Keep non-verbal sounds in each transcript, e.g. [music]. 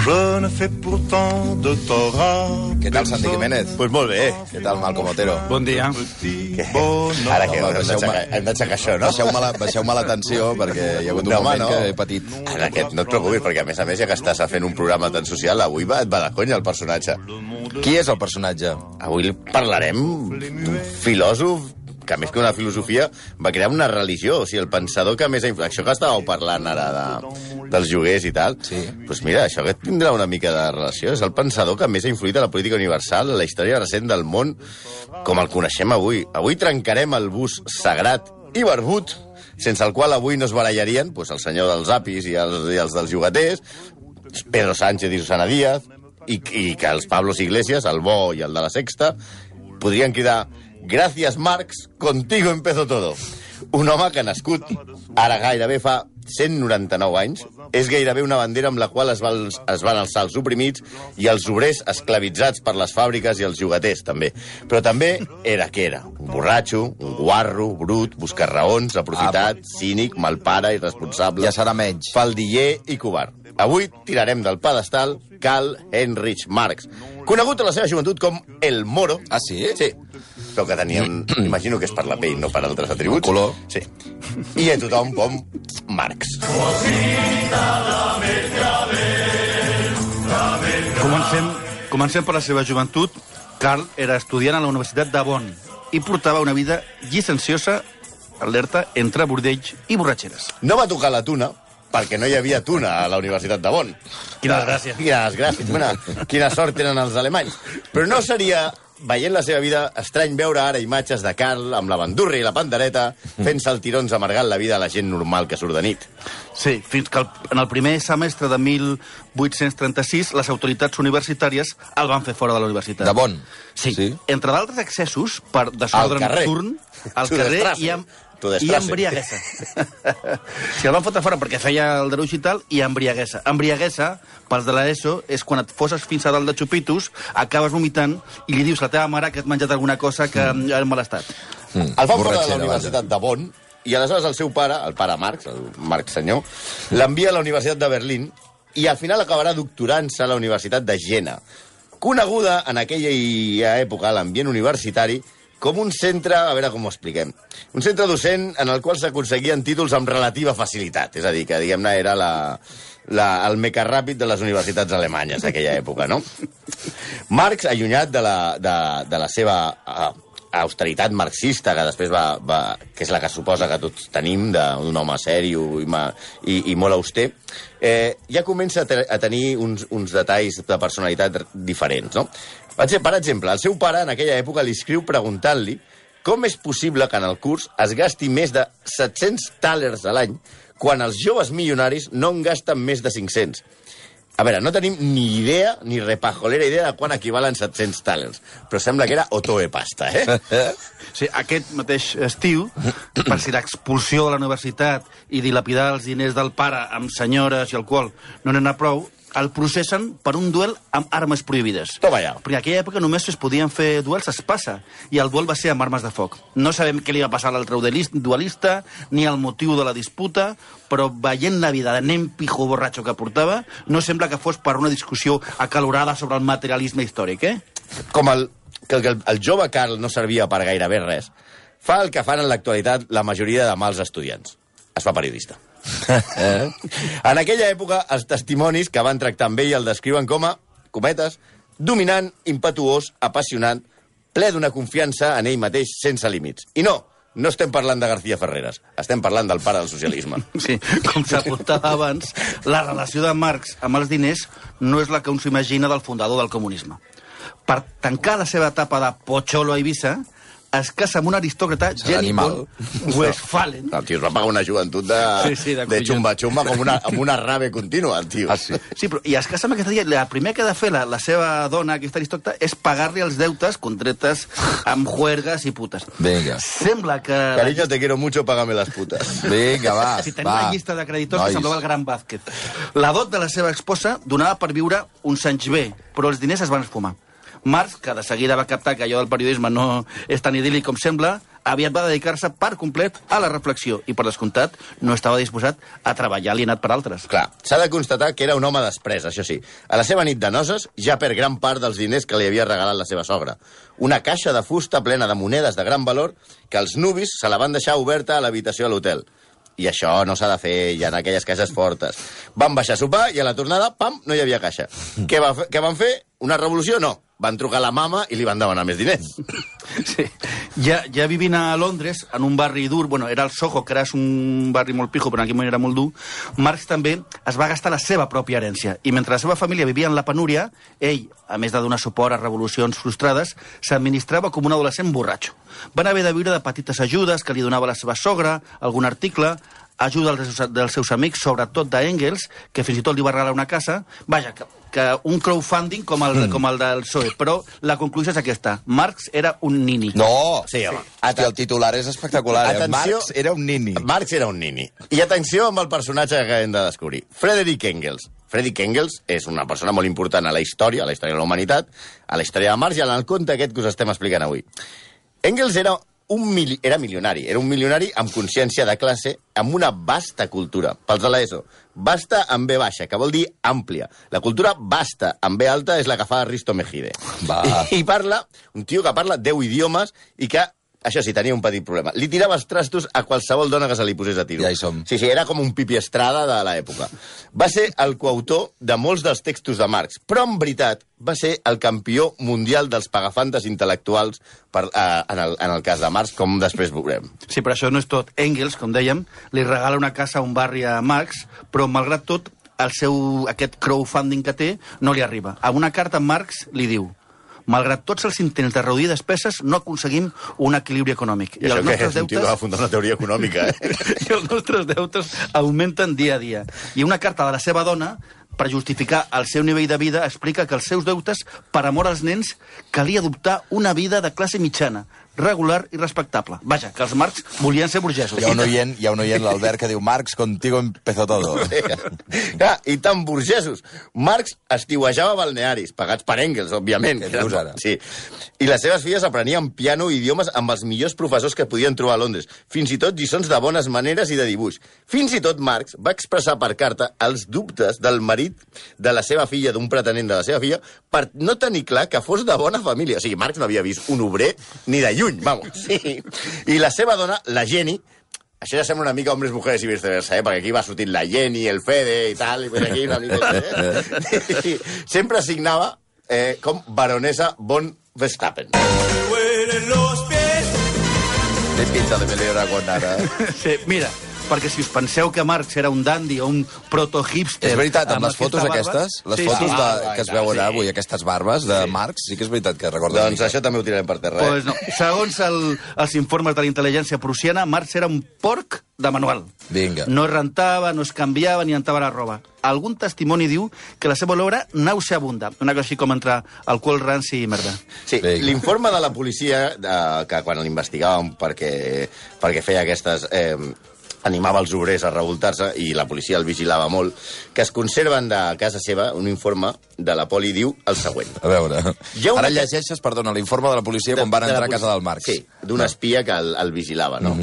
Je ne fais pourtant de tort à Què tal, Santi Jiménez? Pues molt bé. Què tal, Malcom Otero? Bon dia. petit Ara que hem d'aixecar hem d'aixecar això, no? Baixeu-me la, baixeu l'atenció perquè hi ha hagut un No, moment no. que he patit. Ara, aquest, no et preocupis, perquè a més a més, ja que estàs fent un programa tan social, avui va, et va de conya el personatge. Qui és el personatge? Avui parlarem d'un filòsof que més que una filosofia va crear una religió, o sigui, el pensador que més... Això que estàveu parlant ara de, dels lloguers i tal, Sí. doncs mira, això que tindrà una mica de relació. És el pensador que més ha influït a la política universal, a la història recent del món, com el coneixem avui. Avui trencarem el bus sagrat i barbut, sense el qual avui no es barallarien doncs, el senyor dels apis i els, i els dels llogaters, Pedro Sánchez i Susana Díaz, i, i que els Pablos Iglesias, el bo i el de la Sexta, podrien cridar Gràcies, Marx, contigo empezó todo. Un home que ha nascut ara gairebé fa 199 anys, és gairebé una bandera amb la qual es, van, es van alçar els oprimits i els obrers esclavitzats per les fàbriques i els llogaters, també. Però també era que era. Un borratxo, un guarro, brut, buscar raons, aprofitat, cínic, malpare, irresponsable... Ja serà menys. Faldiller i covard. Avui tirarem del pedestal Carl Heinrich Marx, conegut a la seva joventut com El Moro. Ah, sí? Sí. Però que tenia un... Imagino que és per la pell, no per altres atributs. Color. Sí. I a tothom com Marx. Comencem, comencem per la seva joventut. Carl era estudiant a la Universitat de Bonn i portava una vida llicenciosa, alerta, entre bordells i borratxeres. No va tocar la tuna, perquè no hi havia tuna a la Universitat de Bonn. Quina desgràcia. Quina desgràcia. Bueno, quina sort tenen els alemanys. Però no seria, veient la seva vida, estrany veure ara imatges de Carl amb la bandurra i la pandereta fent saltirons amargant la vida a la gent normal que surt de nit. Sí, fins que el, en el primer semestre de 1836 les autoritats universitàries el van fer fora de la universitat. De Bonn? Sí. Sí. Entre d'altres excessos per desordre Al carrer. nocturn, al carrer i, amb, Tu i embriaguesa. [laughs] si el van fotre fora perquè feia el deruix i tal, i embriaguesa. Embriaguesa, pels de l'ESO, és quan et foses fins a dalt de xupitos, acabes vomitant i li dius a la teva mare que has menjat alguna cosa que mm. ha mal estat. Mm, El fan fora de la Universitat de Bonn i aleshores el seu pare, el pare Marx, el Marx senyor, l'envia a la Universitat de Berlín i al final acabarà doctorant-se a la Universitat de Jena, coneguda en aquella època, l'ambient universitari, com un centre, a veure com ho expliquem, un centre docent en el qual s'aconseguien títols amb relativa facilitat, és a dir, que diguem-ne era la, la, el meca ràpid de les universitats alemanyes d'aquella època, no? [laughs] Marx, allunyat de la, de, de la seva uh, austeritat marxista, que després va, va, que és la que suposa que tots tenim, d'un home sèrio i, ma, i, i molt auster, eh, ja comença a, te a tenir uns, uns detalls de personalitat diferents, no? Per exemple, el seu pare en aquella època li escriu preguntant-li com és possible que en el curs es gasti més de 700 tàlers a l'any quan els joves milionaris no en gasten més de 500. A veure, no tenim ni idea, ni repajolera idea de quan equivalen 700 tàlers, però sembla que era Otoe Pasta, eh? [laughs] Sí, aquest mateix estiu, per si l'expulsió de la universitat i dilapidar els diners del pare amb senyores i alcohol no ha prou, el processen per un duel amb armes prohibides. Toma ja. Perquè en aquella època només es podien fer duels a espasa, i el duel va ser amb armes de foc. No sabem què li va passar a l'altre duelis- duelista, ni el motiu de la disputa, però veient la vida de nen pijo borratxo que portava, no sembla que fos per una discussió acalorada sobre el materialisme històric, eh? Com el, que el, el jove Carl no servia per gairebé res, fa el que fan en l'actualitat la majoria de mals estudiants. Es fa periodista. [laughs] en aquella època, els testimonis que van tractar amb ell el descriuen com a, cometes, dominant, impetuós, apassionat, ple d'una confiança en ell mateix sense límits. I no, no estem parlant de García Ferreras, estem parlant del pare del socialisme. [laughs] Sí, com s'apuntava abans, la relació de Marx amb els diners no és la que un s'imagina del fundador del comunisme. Per tancar la seva etapa de pocholo a Eivissa, es casa amb un aristòcrata, Jenny von Westphalen. El tio es va pagar una joventut de, Sí, sí, de de xumba-xumba com una, amb una rave contínua, el tio. Ah, sí? Sí, però, i es casa amb aquesta tia. La primer que ha de fer la, la seva dona, aquesta aristòcrata, és pagar-li els deutes contretes amb juergues i putes. Vinga. Sembla que... Cariño, te quiero mucho, págame las putas. Vinga, va, Si tenia va. una llista de creditors Nois. que semblava el gran Vázquez. La dot de la seva esposa donava per viure uns anys bé, però els diners es van esfumar. Marx, que de seguida va captar que allò del periodisme no és tan idíl·lic com sembla, aviat va dedicar-se per complet a la reflexió i, per descomptat, no estava disposat a treballar alienat per altres. Clar, s'ha de constatar que era un home després, això sí. A la seva nit de noces ja perd gran part dels diners que li havia regalat la seva sogra. Una caixa de fusta plena de monedes de gran valor que els nubis se la van deixar oberta a l'habitació de l'hotel. I això no s'ha de fer ja en aquelles caixes fortes. Van baixar a sopar i a la tornada, pam, no hi havia caixa. Què, va què van fer? Una revolució? No. Van trucar a la mama i li van demanar més diners. Sí. Ja, ja vivint a Londres, en un barri dur, bueno, era el Soho, que era un barri molt pijo, però en aquell moment era molt dur, Marx també es va gastar la seva pròpia herència. I mentre la seva família vivia en la penúria, ell, a més de donar suport a revolucions frustrades, s'administrava com un adolescent borratxo. Van haver de viure de petites ajudes que li donava la seva sogra, algun article, ajuda dels dels seus amics, sobretot d'Engels, que fins i tot li va regalar una casa. Vaja, que, que un crowdfunding com el, mm. com el del PSOE. Però la conclusió és aquesta. Marx era un nini. No! Sí, home. Hòstia, el titular és espectacular. eh? Atenció. Marx era un nini. Marx era un nini. I atenció amb el personatge que acabem de descobrir. Frederick Engels. Frederick Engels és una persona molt important a la història, a la història de la humanitat, a la història de Marx i en el conte aquest que us estem explicant avui. Engels era un mili era milionari, era un milionari amb consciència de classe, amb una vasta cultura. Pels de l'ESO, vasta amb B baixa, que vol dir àmplia. La cultura vasta amb B alta és la que fa Risto Mejide. Va. I, I parla, un tio que parla 10 idiomes i que això sí, tenia un petit problema. Li tirava els trastos a qualsevol dona que se li posés a tiro. Ja hi som. Sí, sí, era com un Pipi Estrada de l'època. Va ser el coautor de molts dels textos de Marx, però en veritat va ser el campió mundial dels pagafantes intel·lectuals per, eh, en, el, en el cas de Marx, com després veurem. Sí, però això no és tot. Engels, com dèiem, li regala una casa a un barri a Marx, però malgrat tot, el seu, aquest crowdfunding que té no li arriba. A una carta Marx li diu malgrat tots els intents de reduir despeses, no aconseguim un equilibri econòmic. I, I això que és un tio que va fundar una teoria econòmica, eh? [laughs] i els nostres deutes augmenten dia a dia. I una carta de la seva dona per justificar el seu nivell de vida, explica que els seus deutes, per amor als nens, calia adoptar una vida de classe mitjana, regular i respectable. Vaja, que els Marx volien ser burgesos. Hi ha un oient, hi ha un oient l'Albert, que diu Marx, contigo empezó todo. [laughs] Clar, I tan burgesos. Marx estiuejava balnearis, pagats per Engels, òbviament. Què dius ara? Sí. I les seves filles aprenien piano i idiomes amb els millors professors que podien trobar a Londres. Fins i tot lliçons de bones maneres i de dibuix. Fins i tot Marx va expressar per carta els dubtes del marit de la seva filla, d'un pretenent de la seva filla, per no tenir clar que fos de bona família. O sigui, Marx no havia vist un obrer ni de lluny, vamos. [laughs] Sí. I la seva dona, la Jenny, això ja sembla una mica hombres, mujeres i viceversa, eh? perquè aquí va sortint la Jenny, el Fede i tal, i per aquí una mica... Eh? [laughs] Sempre signava eh, com baronesa von Verstappen. Té pinta de Melio con ara. Sí, mira, perquè si us penseu que Marx era un dandy o un proto-hipster... És veritat, amb les aquesta fotos barba- aquestes, les Sí, fotos sí. de, Ah, que es sí. veuen avui, aquestes barbes de Marx, sí que és veritat que recordo. Doncs això també ho tirarem per terra. Pues Eh? no. Segons el, els informes de la intel·ligència prussiana, Marx era un porc de manual. Vinga. No es rentava, no es canviava ni entava la roba. Algun testimoni diu que la seva olor era nauseabunda. Una cosa així com entre alcohol ranci i merda. Sí, l'informe de la policia, de, que quan l'investigàvem perquè, perquè feia aquestes... Eh, animava els obrers a revoltar-se i la policia el vigilava molt, que es conserven de casa seva un informe de la poli diu el següent. A veure, una ara llegeixes, perdona, l'informe de la policia quan van de entrar a casa del Marx. Sí, d'un espia que el, el vigilava, no?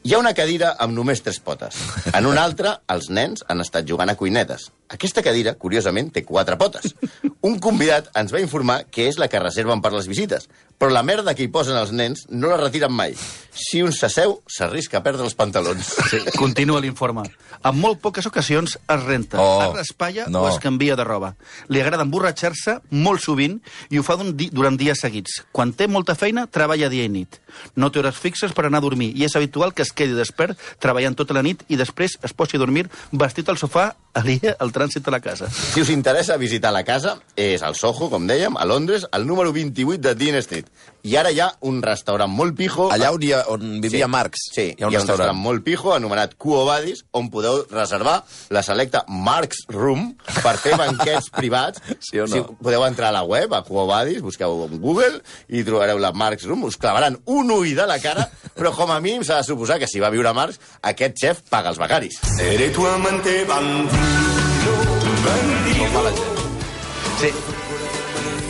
Hi ha una cadira amb només tres potes. En una altra, els nens han estat jugant a cuinetes. Aquesta cadira, curiosament, té quatre potes. Un convidat ens va informar que és la que reserven per les visites, però la merda que hi posen els nens no la retiren mai. Si un s'asseu, s'arrisca a perdre els pantalons. Sí, continua l'informe. En molt poques ocasions es renta, Oh, es raspalla no. o es canvia de roba. Li agrada emborratxar-se molt sovint i ho fa di durant dies seguits. Quan té molta feina, treballa dia i nit. No té hores fixes per anar a dormir i és habitual que es quedi despert treballant tota la nit i després es posi a dormir vestit al sofà alia al trànsit de la casa. Si us interessa visitar la casa, és al Soho, com dèiem, a Londres, al número 28 de Dean Street. I ara hi ha un restaurant molt pijo... Allà on, hi ha, on vivia Marx, Sí, hi ha un restaurant. molt pijo anomenat Quo Vadis, on podeu reservar la selecta Marx Room per fer banquets [laughs] privats. Sí o no? Si podeu entrar a la web, a Quo Vadis, busqueu en Google i trobareu la Marx Room. Us clavaran un ull de la cara, però com a mínim s'ha de suposar que si va viure Marx, aquest xef paga els becaris. Eres tu amante bandido, gent? Sí.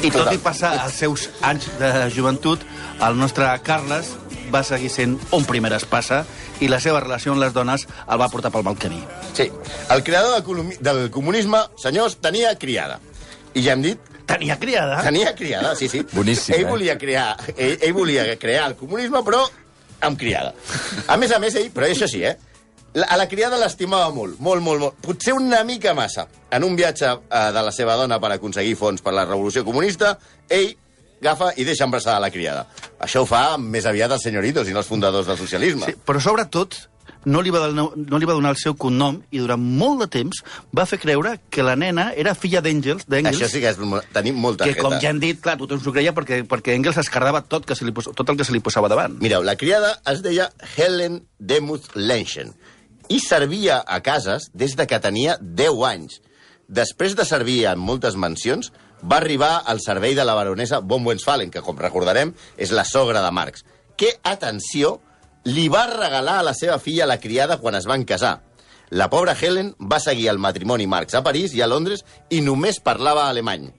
I tot i passar els seus anys de joventut, el nostre Carles va seguir sent un primer espassa i la seva relació amb les dones el va portar pel mal camí. Sí. El creador del, del comunisme, senyors, tenia criada. I ja hem dit Tenia criada. Tenia criada, sí, sí. Boníssim, ell eh? volia crear, ell, ell volia crear el comunisme, però amb criada. A més a més, ell, però això sí, eh? La, a la criada l'estimava molt, molt, molt, molt. Potser una mica massa. En un viatge eh, de la seva dona per aconseguir fons per la revolució comunista, ell agafa i deixa embarassada la criada. Això ho fa més aviat els senyoritos i no els fundadors del socialisme. Sí, però sobretot no li, va donar, no li va donar el seu cognom i durant molt de temps va fer creure que la nena era filla d'Engels, Això sí que és, tenim molta que com ja hem dit, clar, tothom s'ho creia perquè, perquè Engels es cardava tot, que se li pos, tot el que se li posava davant. Mireu, la criada es deia Helen Demuth Lenchen i servia a cases des de que tenia 10 anys. Després de servir en moltes mansions, va arribar al servei de la baronesa von Westphalen, que, com recordarem, és la sogra de Marx, que, atenció, li va regalar a la seva filla la criada quan es van casar. La pobra Helen va seguir el matrimoni Marx a París i a Londres i només parlava alemany.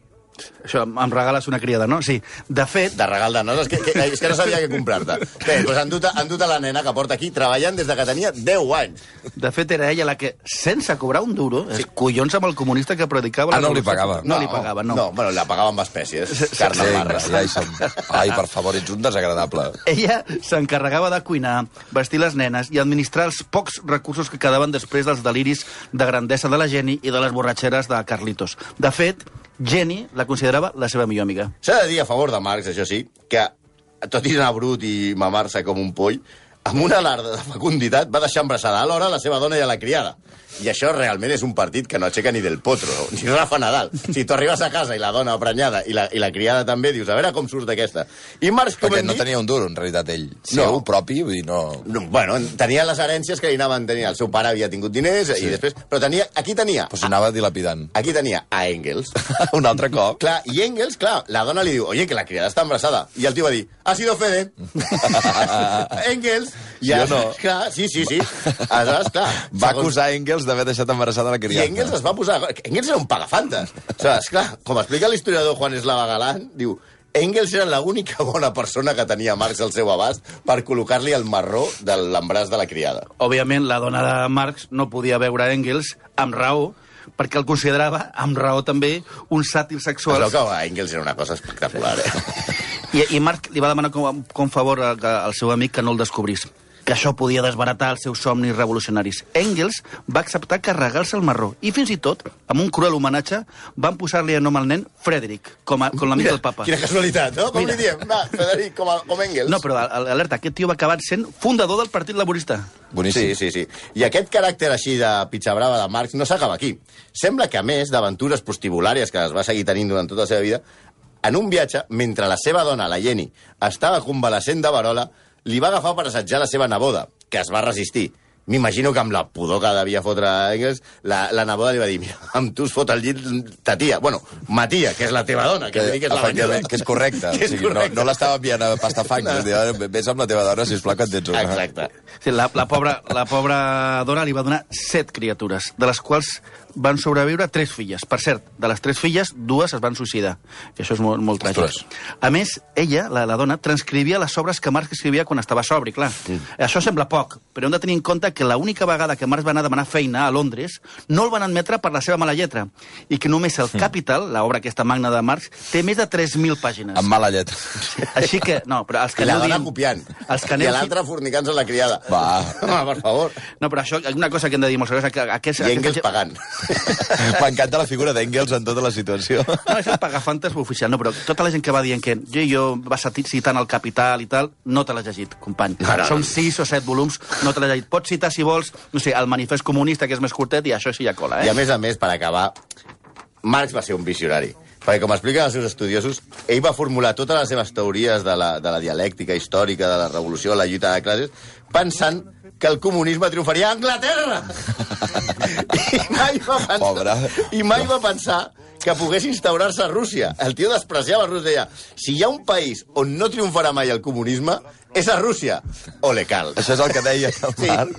Això, em regales una criada, no? Sí. De fet, De regal de noces, que, que, és que no sabia què comprar-te. Bé, doncs han dut, han dut a la nena que porta aquí treballant des de que tenia 10 anys. de fet era ella la que, sense cobrar un duro, sí. collons amb el comunista que predicava... la Ah, no li pagava. No, li pagava, no. No, bueno, la pagava amb espècies. Carn Sí, marra. ja hi som. Ai, per favor, ets un desagradable. Ella s'encarregava de cuinar, vestir les nenes i administrar els pocs recursos que quedaven després dels deliris de grandesa de la Jenny i de les borratxeres de Carlitos. De fet, Jenny la considerava la seva millor amiga. S'ha de dir a favor de Marx, això sí, que tot i anar brut i mamar-se com un poll, amb una alarda de fecunditat va deixar embarassada alhora la seva dona i a la criada. I això realment és un partit que no aixeca ni del potro, [laughs] ni Rafa Nadal. Si tu arribes a casa i la dona prenyada i la, i la criada també, dius, a veure com surt d'aquesta. I Marx, Perquè no tenia un duro, en realitat, ell. No. Seu propi, vull dir, no... No, bueno, tenia les herències que li anaven tenint. El seu pare havia tingut diners sí. i després... Però tenia... Aquí tenia... Pues anava dilapidant. Aquí tenia a Engels. [laughs] un altre cop. Clar, i Engels, clar, la dona li diu, oye, que la criada està embarassada. I el tio va dir, ha sido Fede. [laughs] Engels... Sí o no? Clar, sí, sí, sí. Aleshores, clar... Va segons- acusar Engels d'haver deixat embarassada la I criada. Engels es va posar... Engels era un pagafantes. O sigui, esclar, com explica l'historiador Juan Eslava Galán, diu, Engels era l'única bona persona que tenia Marx al seu abast per col·locar-li el marró de l'embràs de la criada. Òbviament, la dona de Marx no podia veure Engels amb raó, perquè el considerava, amb raó també, un sàtir sexual. veu que a Engels era una cosa espectacular, eh? I, I Marc li va demanar com, com favor a- a- al seu amic que no el descobrís que això podia desbaratar els seus somnis revolucionaris. Engels va acceptar carregar-se el marró i fins i tot, amb un cruel homenatge, van posar-li a nom al nen Frederic, com, a, com l'amic del papa. Quina casualitat, no? Com Mira. li diem? Va, Frederic, com, a, com Engels. No, però al- alerta, aquest tio va acabar sent fundador del Partit Laborista. Boníssim. Sí, sí, sí. I aquest caràcter així de pitxabrava de Marx no s'acaba aquí. Sembla que, a més d'aventures postibulàries que es va seguir tenint durant tota la seva vida, en un viatge, mentre la seva dona, la Jenny, estava convalescent de Barola, li va agafar per assetjar la seva neboda, que es va resistir. M'imagino que amb la pudor que devia fotre Engels, la, la neboda li va dir, mira, amb tu es fot el llit ta tia. Bueno, ma tia, que és la teva dona, que, Que, dir que és la que és correcte. [laughs] Que és o sigui, correcte. No, no l'estava enviant a pastafang. No. No. Vés amb la teva dona, sisplau, que en tens una. Exacte. Sí, la, la, pobra, la pobra dona li va donar set criatures, de les quals van sobreviure tres filles. Per cert, de les tres filles, dues es van suïcidar. I això és molt, molt tràgic. A més, ella, la, la dona, transcrivia les obres que Marx escrivia quan estava sobri, clar. Mm. Això sembla poc, però hem de tenir en compte que l'única vegada que Marx va anar a demanar feina a Londres no el van admetre per la seva mala lletra i que només el Capital, l'obra aquesta magna de Marx, té més de 3.000 pàgines. Amb mala lletra. Així que, no, però els que I la dona dient- copiant. Els que I aneu... l'altra fornicant-se amb la criada. Va. [laughs] Home, per favor. No, però això, una cosa que hem de dir molt seriosa, que aquest... I Engels aquest- pagant. [laughs] M'encanta la figura d'Engels en tota la situació. No, és el pagafantes oficial, no, però tota la gent que va dient que jo i jo va sati- citant el Capital i tal, no te l'has llegit, company. No, no. Són sis o set volums, no te l'has llegit. Pots citar, si vols, no sé, el manifest comunista, que és més curtet, i això sí ha cola, I eh? a més a més, per acabar, Marx va ser un visionari. Perquè, com expliquen els seus estudiosos, ell va formular totes les seves teories de la, de la dialèctica històrica, de la revolució, la lluita de classes, pensant que el comunisme triomfaria a Anglaterra! [laughs] I mai va pensar, Pobre. I mai va pensar que pogués instaurar-se a Rússia. El tio despreciava Rússia. Deia, si hi ha un país on no triomfarà mai el comunisme, és a Rússia. O le cal. Això és el que deia el Sí. Marc.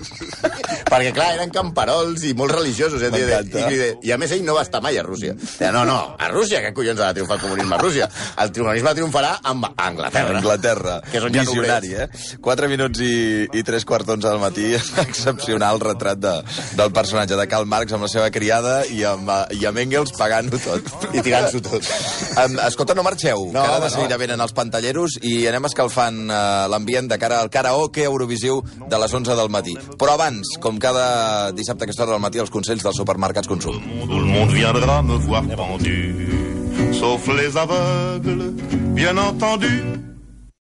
Perquè, clar, eren camperols i molt religiosos. Eh? I, i, I, a més, ell no va estar mai a Rússia. Deia, no, no, a Rússia, què collons ha de triomfar el comunisme a Rússia? El comunisme triomfarà amb Anglaterra. Anglaterra. Que és on Visionari, eh? 4 minuts i, i 3 quarts d'onze del matí. [laughs] Excepcional retrat de, del personatge de Karl Marx amb la seva criada i amb, eh, i amb Engels pagant-ho tot. I tirant-s'ho tot. Um, escolta, no marxeu, No, que ara de seguida no. venen els pantalleros i anem escalfant uh, l'ambient de cara al karaoke Eurovisiu de les 11 del matí. Però abans, com cada dissabte a aquesta hora del matí, els consells dels supermercats consum. Tout le monde me voir pendu, sauf les aveugles, bien entendu.